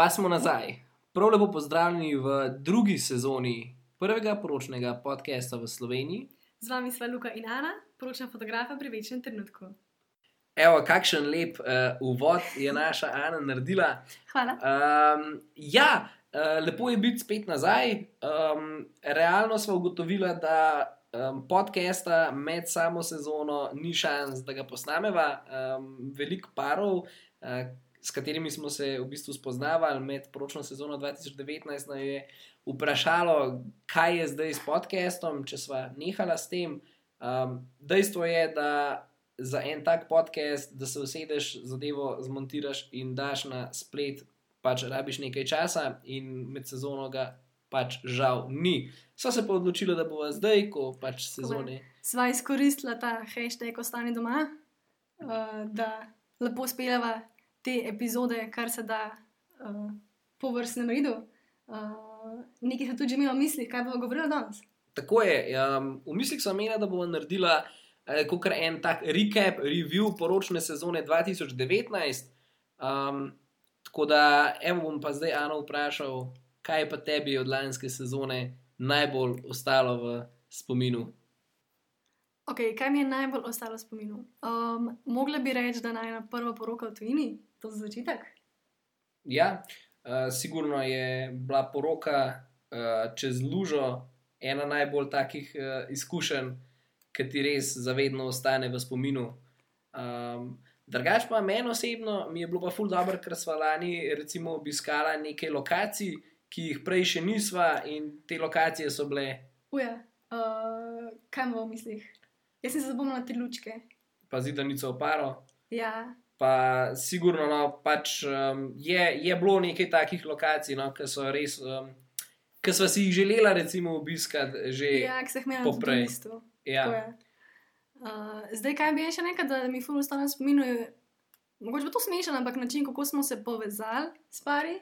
Pa smo nazaj. Prav lepo pozdravljeni v drugi sezoni prvega poročnega podcasta v Sloveniji. Z vami sva Luka in Ana, poročna fotografa pri večnem trenutku. Evo, kakšen lep uh, uvod je naša Ana naredila. Hvala. Um, ja, uh, lepo je biti spet nazaj. Um, realno smo ugotovili, da um, podcasta med samo sezono ni šans, da ga posnameva. Um, veliko parov, uh, s katerimi smo se v bistvu spoznavali med poročno sezono 2019, nam je vprašalo, kaj je zdaj s podcastom, če smo nehala s tem. Um, dejstvo je, da za en tak podcast, da se usedeš, zadevo zmontiraš in daš na splet, pač rabiš nekaj časa, in med sezono ga pač žal ni. So se pa odločili, da bo zdaj, ko pač sezone. Sva izkoristila ta hashtag ostani doma, uh, da lepo speljava te epizode, kar se da uh, po vrstnem redu. Uh, nekaj se tudi že imela v mislih, kaj bomo govorili danes. Tako je. Um, v mislih sem imela, da bomo naredila eh, kot en tak recap, review poročne sezone 2019. Um, tako da, evo bom pa zdaj Ano vprašal, kaj pa tebi od lanske sezone najbolj ostalo v spominu. Okay, kaj mi je najbolj ostalo v spominu? Um, mogla bi reči, da naj na prvo poroka v tujini, to za začetek. Ja, uh, sigurno je bila poroka uh, čez lužo ena najbolj takih uh, izkušenj, ki ti res zavedno ostane v spominu. Um, Drugač pa meni osebno mi je bilo pa ful dobro, ker smo lani recimo obiskala nekaj lokacij, ki jih prej še nisva in te lokacije so bile. Uja, uh, kaj imamo v mislih? Jaz sem se zapomnila te lučke. Pa zidanico oparo. Ja, Pa sigurno no, pač, um, je, je bilo nekaj takih lokacij, no, ki so res, um, ki smo si jih želela recimo obiskati že. ja na poprej. Ja. Uh, zdaj, kaj bi še nekaj, da mi ful ostane v spominu? je- Mogoče bo to smešno, ampak način, kako smo se povezali s pari.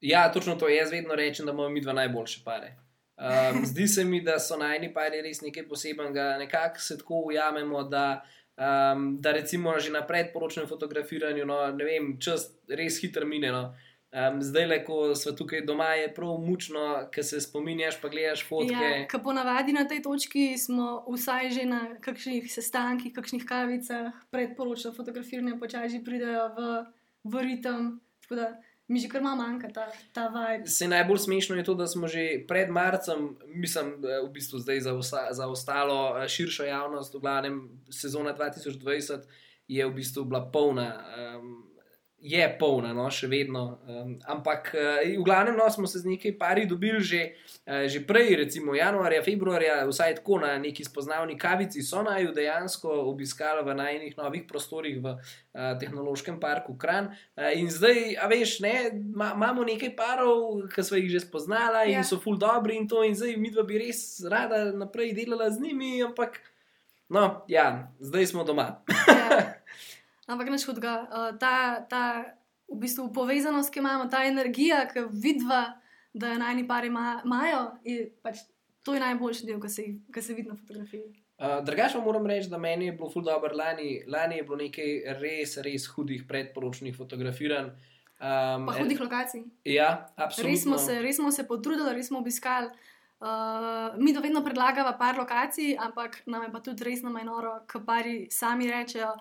Ja, točno to. Jaz vedno rečem, da imamo mi dva najboljše pare. Um, zdi se mi, da so najni pari res nekaj posebnega. Nekako se tako ujamemo, da, um, da recimo že na predporočnem fotografiranju, no, ne vem, čas res hitro mine. No. Um, zdaj, le ko smo tukaj doma, je prav mučno, ker se spominjaš, pa gledaš fotke. Ja, Ker ponavadi na tej točki smo vsaj že na kakšnih sestankih, kakšnih kavicah, predporočno fotografiranje, počasi pridejo v, v ritem. Tako da mi že kar malo manjka ta, ta vibe. Najbolj smešno je to, da smo že pred marcem, mislim, v bistvu zdaj za, osta, za ostalo eh, širšo javnost, v glavnem sezona 2020 je v bistvu bila polna. Um, Je polna, no, še vedno. Um, ampak uh, v glavnem no, smo se z nekaj pari dobili že, uh, že prej, recimo januarja, februarja, vsaj tako na neki spoznavni kavici, so naj jo dejansko obiskali v najnih novih prostorih v uh, tehnološkem parku Kran. Uh, in zdaj, a veš, ne, ma, imamo nekaj parov, ki smo jih že spoznala in Ja. so full dobri in to, in zdaj mi dva bi res rada naprej delala z njimi, ampak no, ja, zdaj smo doma. Ja. Ampak nič hudega. Uh, ta, ta v bistvu povezanost, ki imamo, ta energija, ki vidva, da jo najni pari ima- imajo, je pač to je najboljši del, ki se, ki se vidi na fotografiji. Uh, Drugače pa moram reči, da meni je bilo ful dobro lani. Lani je bilo nekaj res, res hudih predporočnih fotografiranj. Um, Pa hudih lokacij. Ja, absolutno. Res smo, se, res smo se potrudili, res smo obiskali. Uh, mi to vedno predlagava par lokacij, ampak nam je pa tudi res nama je noro, ko pari sami rečejo.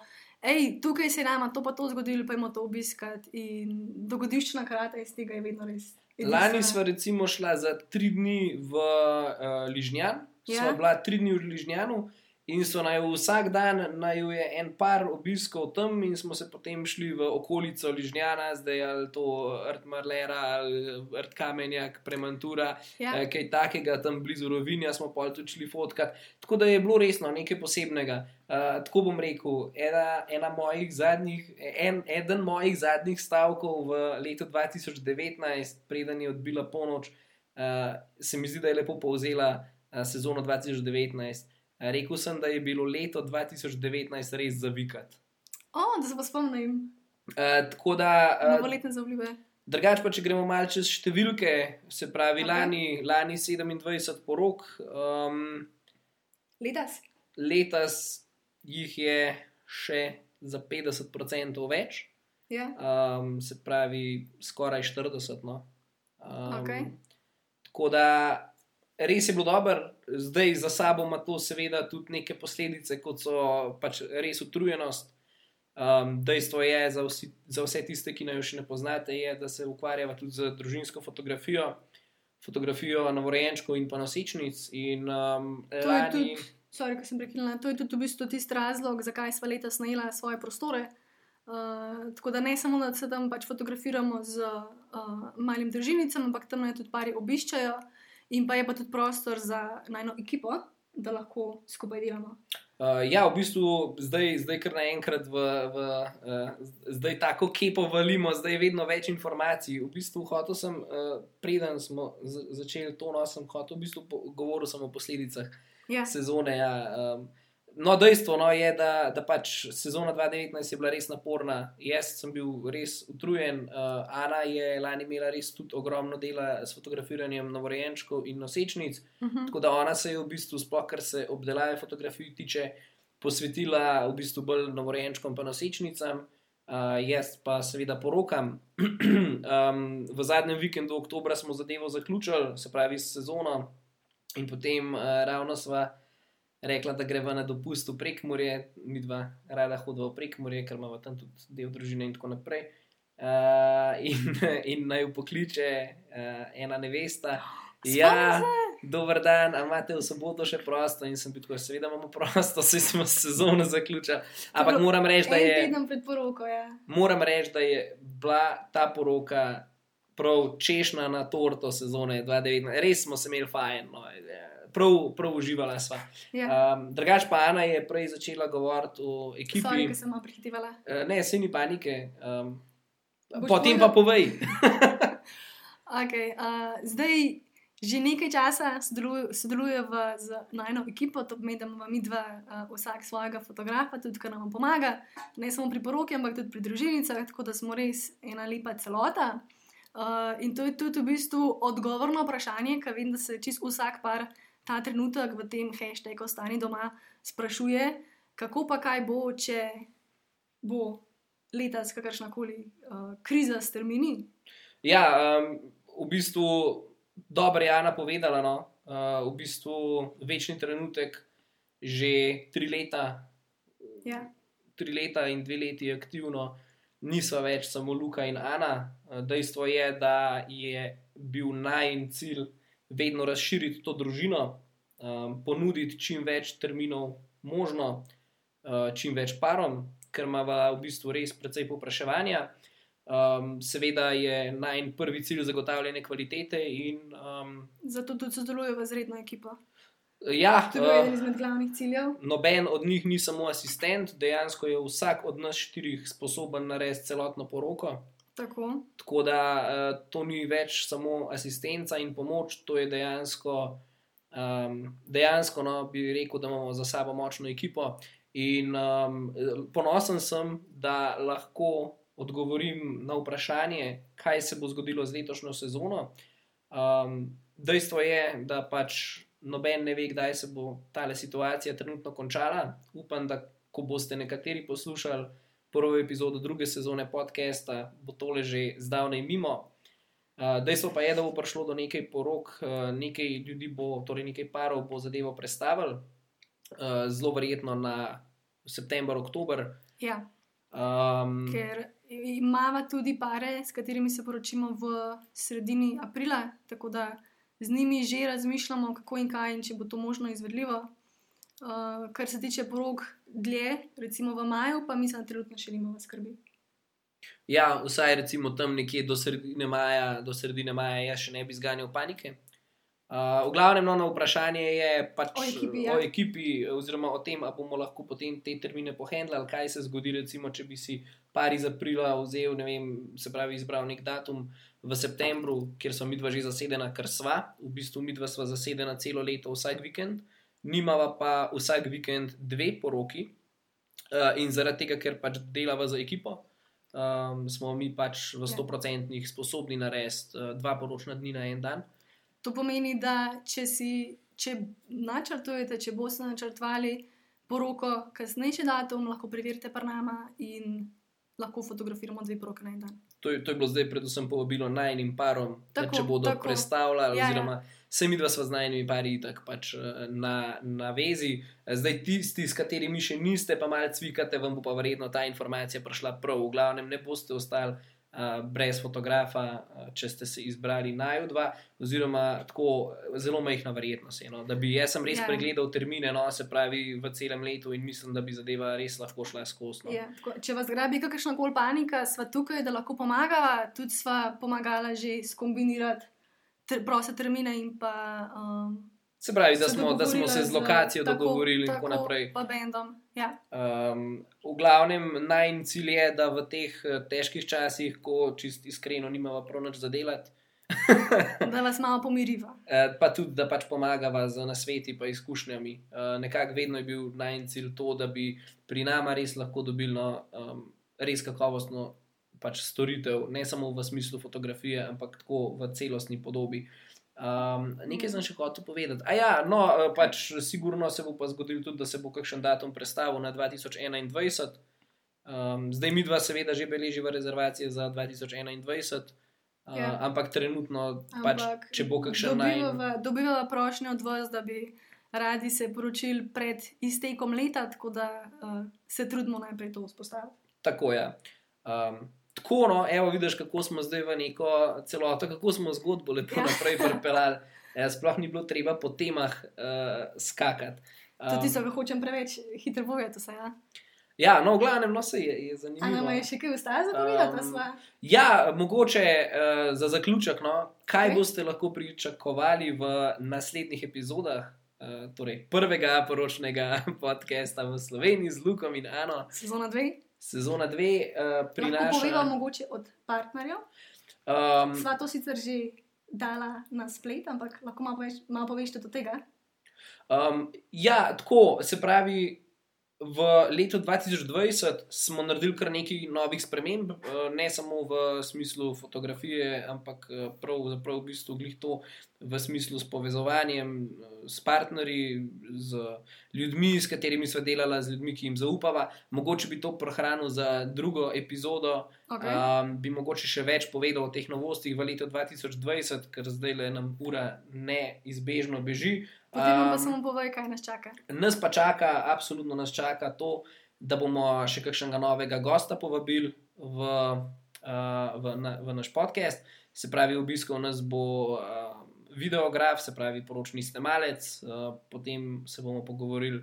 Ej, tukaj se nama to pa to zgodilo, pa imamo to obiskati. In dogodivščina karata iz tega je vedno res. Lani edinstvena. smo recimo šla za tri dni v uh, Ližnjan, ja. Ja. smo bila tri dni v Ližnjanu in so naj vsak dan naj je en par obiskov tam, in smo se potem šli v okolico Ližnjana, zdaj ali to Rt Marlera ali Rt Kamenjak, Premantura, Ja. ja. kaj takega tam blizu Rovinja smo pa tudi šli fotkat. Tako da je bilo resno nekaj posebnega. Uh, tako bom rekel, ena, ena mojih zadnjih, en, eden mojih zadnjih stavkov v letu 2019, preden je odbila ponoč, uh, se mi zdi, da je lepo povzela uh, sezono 2019. Rekel sem, da je bilo leto 2019 res za vikat. O, da se pa spomnim, Uh, tako da, uh, novoletne zaobljube. drugače pa, če gremo malo čez številke, se pravi, Ok. lani, lani 27 porok, um, Letos. letos jih je še za 50% več. Ja. um, se pravi skoraj 40. No. Um, Okej. Tako da res je bilo dobro, zdaj za sabo ima to seveda tudi neke posledice, kot so pač res utrujenost. Um, dejstvo je za, vsi, za vse tiste, ki naj jo še ne poznate, je, da se ukvarjava tudi z družinsko fotografijo, fotografijo novorojenčkov in pa nosečnic. In, um, To je lani, tudi, sorry, sem prekinila, to je tudi v bistvu tisti razlog, zakaj smo letos najela svoje prostore. Uh, tako da ne samo, da se tam pač fotografiramo z uh, malim družinicam, ampak tam naj tudi pari obiščajo, in pa je pa tudi prostor za najno ekipo, da lahko skupaj delamo. Uh, ja, v bistvu zdaj, zdaj kar naenkrat, v, v, uh, zdaj tako kepo valimo, zdaj je vedno več informacij. V bistvu hotel sem, uh, preden smo začeli to, no, sem hotel v bistvu govoril samo o posledicah Ja, sezone. Ja, um, no, dejstvo no, je, da, da pač sezona 2019 je bila res naporna. Jaz sem bil res utrujen. Uh, Ana je lani imela res tudi ogromno dela s fotografiranjem novorojenčkov in nosečnic. uh -huh. Tako da ona se je v bistvu, sploh kar se obdelave fotografij tiče, posvetila v bistvu bolj novorojenčkom in nosečnicam. Uh, jaz pa seveda porokam. um, v zadnjem vikendu oktobra smo zadevo zaključili, se pravi sezono, in potem uh, ravno sva rekla, da greva na dopust v Prekmorje, mi dva rada hodimo v Prekmorje, ker imamo tam tudi del družine in tako naprej. Uh, in, in naj jo pokliče uh, ena nevesta. Ja, dober dan, a imate v soboto še prosto? In sem bil tako, seveda imamo prosto, saj smo sezono zaključili. Ampak moram reči, da En je, teden pred poroko, ja. moram reči, da je bila ta poroka prav češnja na torto sezone 2019. Res smo se imeli fajn, no, prav, prav uživala sva. ja. Um, drugač pa Ana je prej začela govoriti o ekipi. Sorry, sem malo prehitivala. Uh, ne, se ni panike. Um, Boš potem pa povej. Okay, uh, zdaj že nekaj časa sodeluj- sodelujeva z najno ekipo, to pomeni, da imamo mi dva, uh, vsak svojega fotografa, tudi kar nam pomaga, ne samo pri poroki, ampak tudi pri družinicah, tako da smo res ena lepa celota. Uh, in to je tudi v bistvu odgovor na vprašanje, ker vem, da se čist vsak par ta trenutek v tem hashtagu Ostani doma sprašuje, kako pa kaj bo, če bo letos kakršna koli uh, kriza strmini. Ja, um, v bistvu dobro je Ana povedala. No? Uh, v bistvu večni trenutek, že tri leta, Ja. tri leta in dve leti aktivno, niso več samo Luka in Ana. Uh, Dejstvo je, da je bil najn cilj vedno razširiti to družino, um, ponuditi čim več terminov možno, uh, čim več parom, ker ima v bistvu res precej popraševanja. Um, seveda je najn prvi cilj zagotavljanje kvalitete in um, Zato tudi sodelujeva z redno ekipo. ja, To je bil eden uh, izmed glavnih ciljev. noben od njih ni samo asistent, dejansko je vsak od nas štirih sposoben narediti celotno poroko. Tako. Tako da uh, to ni več samo asistenca in pomoč, to je dejansko, um, dejansko no, bi rekel, da imamo za sabo močno ekipo. In um, ponosen sem, da lahko odgovorim na vprašanje, kaj se bo zgodilo z letošnjo sezono. Um, dejstvo je, da pač noben ne ve, kdaj se bo ta situacija trenutno končala. Upam, da ko boste nekateri poslušali prvo epizodo druge sezone podcasta, bo tole že zdavnaj mimo. Uh, dejstvo pa je, da bo prišlo do nekaj porok, uh, nekaj ljudi bo, torej nekaj parov bo zadevo predstavili, uh, zelo verjetno na september, oktober. Ja, Um, ker imamo tudi pare, s katerimi se poročimo v sredini aprila, tako da z njimi že razmišljamo, kako in kaj in če bo to možno izvedljivo. Uh, kar se tiče porok dlje, recimo v maju, pa mislim, da trenutno še nimamo skrbi. Ja, vsaj recimo tam nekje do sredine maja, do sredine maja jaz še ne bi zganjal panike. Uh, v glavnem, no, na vprašanje je pač O ekipi, ja. o ekipi, oziroma o tem, ali bomo lahko potem te termine pohendlali, kaj se zgodi, recimo, če bi si par iz aprila vzel, ne vem, se pravi, izbral nek datum v septembru, kjer so midva že zasedena, ker sva, v bistvu midva sva zasedena celo leto, vsak vikend, nimava pa vsak vikend dve poroki uh, in zaradi tega, ker pač delava za ekipo um, smo mi pač v Ja. 100% sposobni narediti uh, dva poročna dni na en dan. To pomeni, da če si, če načrtujete, če boste načrtovali poroko, kasnejši datum, lahko preverite pri nama in lahko fotografiramo dve poroke na en dan. To je, to je bilo zdaj predvsem povabilo najnim parom, da Tako, če bodo tako. predstavljali, Ja, ja. Oziroma se mi dva sva z najnimi pari tako pač eh, na, na vezi. Zdaj tisti, s katerimi še niste, pa malo cvikate, vam bo pa verjetno ta informacija prišla prav. V glavnem ne boste ostali uh, brez fotografa, uh, če ste se izbrali naju dva, oziroma tako zelo majhna verjetnost. je, No, da bi jaz sem res ja. pregledal termine, no, se pravi v celem letu in mislim, da bi zadeva res lahko šla skozi. No. Ja, tako, če vas grabi kakršna koli panika, sva tukaj, da lahko pomagava. Tudi sva pomagala že skombinirati ter, proste termine in pa. Um, Se pravi, da smo, da smo se z z- lokacijo tako- dogovorili in tako tako, naprej. Pa bendom. Ja. Um, v glavnem, najn cilj je, da v teh eh, težkih časih, ko čist iskreno nimamo prav nič za delati, Da vas malo pomiriva. eh, pa tudi, da pač pomagava z nasveti in izkušnjami. Uh, Nekako vedno je bil najn cilj to, da bi pri nama res lahko dobili no, um, res kakovostno pač storitev, ne samo v smislu fotografije, ampak tako v celostni podobi. Um, nekaj sem še hotel povedati. A ja, no, eh, pač sigurno se bo pa zgodilo tudi, da se bo kakšen datum prestavil na 2021. Um, zdaj mi dva seveda že beleživa rezervacije za 2021. Uh, Ja. Ampak trenutno, pač, Ampak če bo kakšen naj. dobivava, dobivava prošnjo od vas, da bi radi se poročili pred iztekom leta, tako da uh, se trudimo najprej to vzpostaviti. Tako je. Um, tako, no, evo, vidiš, kako smo zdaj v neko celoto, kako smo zgodbo lepo Ja. naprej pripeljali. Eh, Sploh ni bilo treba po temah uh, skakati. To tisto, kar hočem preveč hitro povedati, vse. Ja? ja, no, v glavnem, no, se je, je zanimivo. nam je še kaj ostalo za povedati? Um, Um, Ja, mogoče uh, za zaključek, no, kaj Ok. boste lahko pričakovali v naslednjih epizodah. Uh, torej, prvega poročnega podcasta v Sloveniji z Lukom in Ano, sezona dve. Sezona dve, uh, Lahko prinaša. poveva mogoče od partnerjev. Um, Sva to sicer že dala na splet, ampak lahko malo poveš, malo poveš tudi od tega. Um, ja, tako se pravi, v letu 2020 smo naredili kar nekaj novih sprememb, eh, ne samo v smislu fotografije, ampak eh, pravzaprav v bistvu glih to v smislu s povezovanjem eh, s partnerji, z ljudmi, s katerimi smo delali, z ljudmi, ki jim zaupava. Mogoče bi to prehranil za drugo epizodo. Okay. Um, bi mogoče še več povedal o teh novostih v letu 2020, ker zdaj le nam ura neizbežno beži. Potem um, pa samo povej, kaj nas čaka. Nas pa čaka, absolutno nas čaka to, da bomo še kakšnega novega gosta povabili v, uh, v, na, v naš podcast. Se pravi, obiskal nas bo uh, videograf, se pravi, poročni snemalec, uh, potem se bomo pogovorili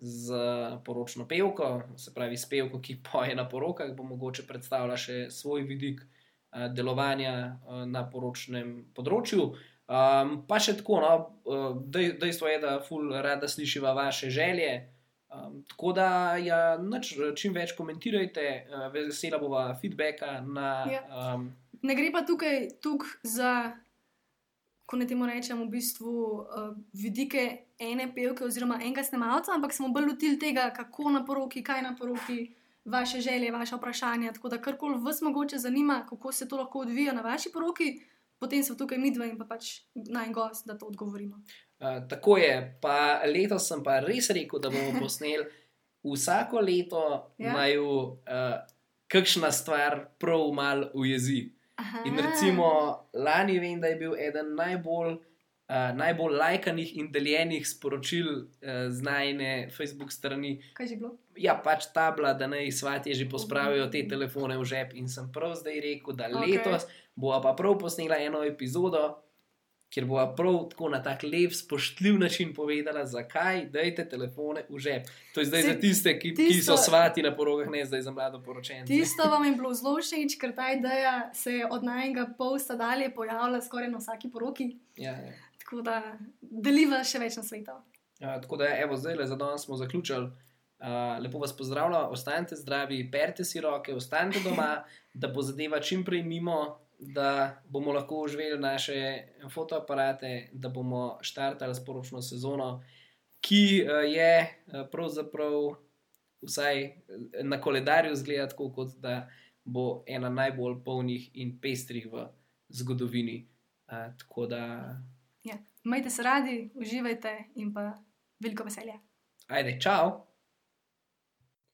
z poročno pevko, se pravi, s pevko, ki poje na porokah, bo mogoče predstavila še svoj vidik uh, delovanja uh, na poročnem področju. Um, pa še tako, no, uh, dej, dejstvo je, da ful rada slišiva vaše želje. Um, tako da, ja, nič, čim več komentirajte, uh, vesela bova feedbacka na. Ja. Um, Ne gre pa tukaj tuk za, ko ne temu rečem, v bistvu uh, vidike ene pevke oziroma enega snemalca, ampak smo bolj lotili tega, kako na poroki, kaj na poroki, vaše želje, vaše vprašanja. Tako da karkoli vas mogoče zanima, kako se to lahko odvija na vaši poroki, potem so tukaj midva in pa pač naj gost, da to odgovorimo. uh, tako je, pa letos sem pa res rekel, da bomo posneli vsako leto, Ja. naju uh, kakšna stvar prav mal ujezi. Aha. In recimo lani vem, da je bil eden najbolj, uh, najbolj lajkanih in deljenih sporočil uh, z najne Facebook strani. Kaj je bilo? Ja, pač tabla, da naj svatje že pospravijo te telefone v žep. In sem prav zdaj rekel, da Ok. letos bova pa prav posnela eno epizodo, kjer bova prav tako na tak lep, spoštljiv način povedala, zakaj dajte telefone v žep. To je zdaj Se- za tiste, ki, ki so tisto- svati na porogah, ne zdaj za mlado poročence. Tisto vam je bilo zelo všeč, ker ta ideja se je od najnega posta dalje pojavila skoraj na vsaki poroki. Ja, ja. Tako da deliva še več na svetu. Uh, tako da, evo, zdaj le za danes smo zaključili. Uh, lepo vas pozdravljam, ostanite zdravi, perite si roke, ostanite doma, da bo zadeva čim prej mimo, da bomo lahko uživeli naše fotoaparate, da bomo štartali sporočno sezono, ki uh, je uh, pravzaprav vsaj na koledarju zgleda tako, kot da bo ena najbolj polnih in pestrih v zgodovini. Uh, tako da, Ja. Majte se radi, uživajte in pa veliko veselja. ajde, čau!